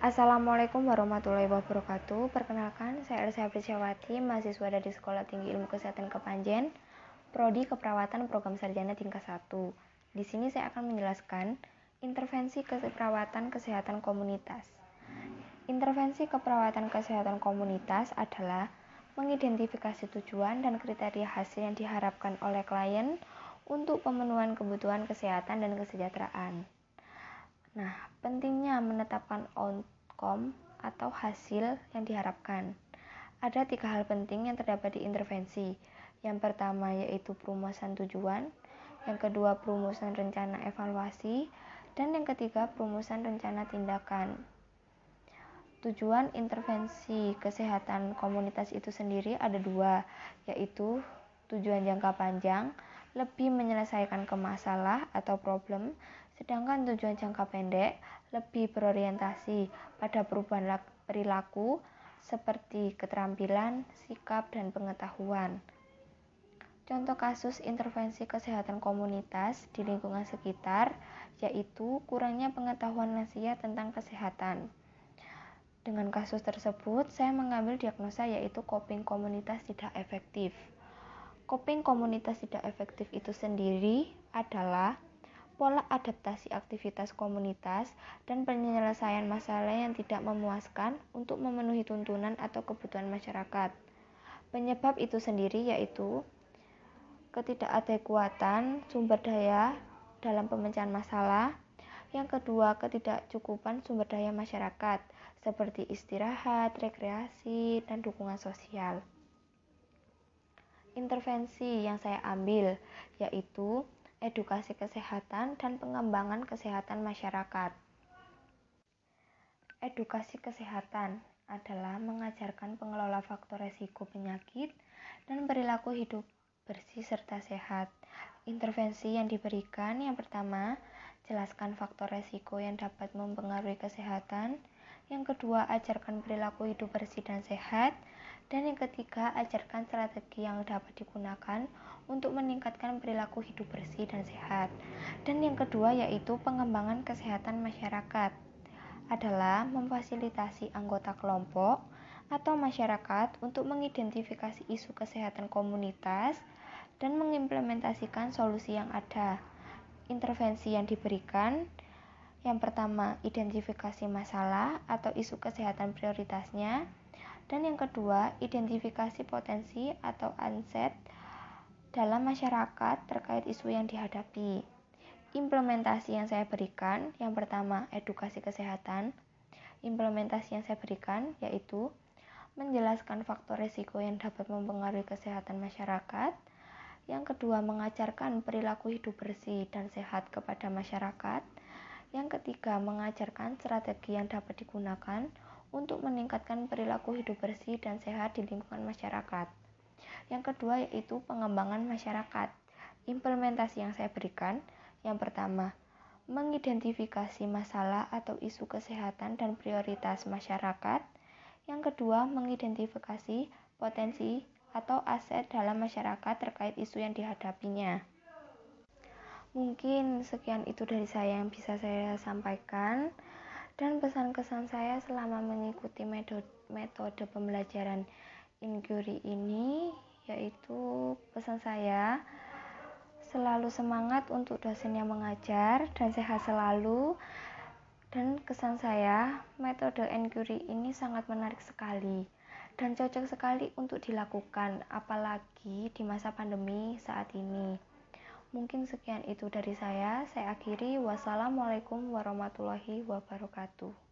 Assalamualaikum warahmatullahi wabarakatuh. Perkenalkan, saya Elsa Prisyawati, mahasiswa dari Sekolah Tinggi Ilmu Kesehatan Kepanjen, Prodi Keperawatan Program Sarjana tingkat 1. Di sini saya akan menjelaskan intervensi keperawatan kesehatan komunitas. Intervensi keperawatan kesehatan komunitas adalah mengidentifikasi tujuan dan kriteria hasil yang diharapkan oleh klien untuk pemenuhan kebutuhan kesehatan dan kesejahteraan. Nah, pentingnya menetapkan outcome atau hasil yang diharapkan. Ada tiga hal penting yang terdapat di intervensi. Yang pertama yaitu perumusan tujuan, yang kedua perumusan rencana evaluasi, dan yang ketiga perumusan rencana tindakan. Tujuan intervensi kesehatan komunitas itu sendiri ada dua, yaitu tujuan jangka panjang, lebih menyelesaikan kemasalah atau problem, Sedangkan tujuan jangka pendek lebih berorientasi pada perubahan perilaku seperti keterampilan, sikap, dan pengetahuan. Contoh kasus intervensi kesehatan komunitas di lingkungan sekitar yaitu kurangnya pengetahuan lansia tentang kesehatan. Dengan kasus tersebut, saya mengambil diagnosa yaitu coping komunitas tidak efektif. Coping komunitas tidak efektif itu sendiri adalah pola adaptasi aktivitas komunitas, dan penyelesaian masalah yang tidak memuaskan untuk memenuhi tuntunan atau kebutuhan masyarakat. Penyebab itu sendiri yaitu ketidakadekuatan sumber daya dalam pemecahan masalah, yang kedua ketidakcukupan sumber daya masyarakat seperti istirahat, rekreasi, dan dukungan sosial. Intervensi yang saya ambil yaitu edukasi kesehatan, dan pengembangan kesehatan masyarakat. Edukasi kesehatan adalah mengajarkan pengelola faktor resiko penyakit dan perilaku hidup bersih serta sehat. Intervensi yang diberikan yang pertama, jelaskan faktor resiko yang dapat mempengaruhi kesehatan. Yang kedua, ajarkan perilaku hidup bersih dan sehat. Dan yang ketiga, ajarkan strategi yang dapat digunakan untuk meningkatkan perilaku hidup bersih dan sehat. Dan yang kedua yaitu pengembangan kesehatan masyarakat adalah memfasilitasi anggota kelompok atau masyarakat untuk mengidentifikasi isu kesehatan komunitas dan mengimplementasikan solusi yang ada. Intervensi yang diberikan yang pertama, identifikasi masalah atau isu kesehatan prioritasnya. Dan yang kedua, identifikasi potensi atau unset dalam masyarakat terkait isu yang dihadapi. Implementasi yang saya berikan, yang pertama, edukasi kesehatan. Implementasi yang saya berikan yaitu menjelaskan faktor risiko yang dapat mempengaruhi kesehatan masyarakat. Yang kedua, mengajarkan perilaku hidup bersih dan sehat kepada masyarakat. Yang ketiga, mengajarkan strategi yang dapat digunakan untuk meningkatkan perilaku hidup bersih dan sehat di lingkungan masyarakat. Yang kedua yaitu pengembangan masyarakat. Implementasi yang saya berikan, yang pertama, mengidentifikasi masalah atau isu kesehatan dan prioritas masyarakat. Yang kedua, mengidentifikasi potensi atau aset dalam masyarakat terkait isu yang dihadapinya. Mungkin sekian itu dari saya yang bisa saya sampaikan. Dan pesan kesan saya selama mengikuti metode, metode pembelajaran inquiry ini yaitu pesan saya selalu semangat untuk dosen yang mengajar dan sehat selalu. Dan kesan saya metode inquiry ini sangat menarik sekali dan cocok sekali untuk dilakukan apalagi di masa pandemi saat ini Mungkin sekian itu dari saya. Saya akhiri. Wassalamualaikum warahmatullahi wabarakatuh.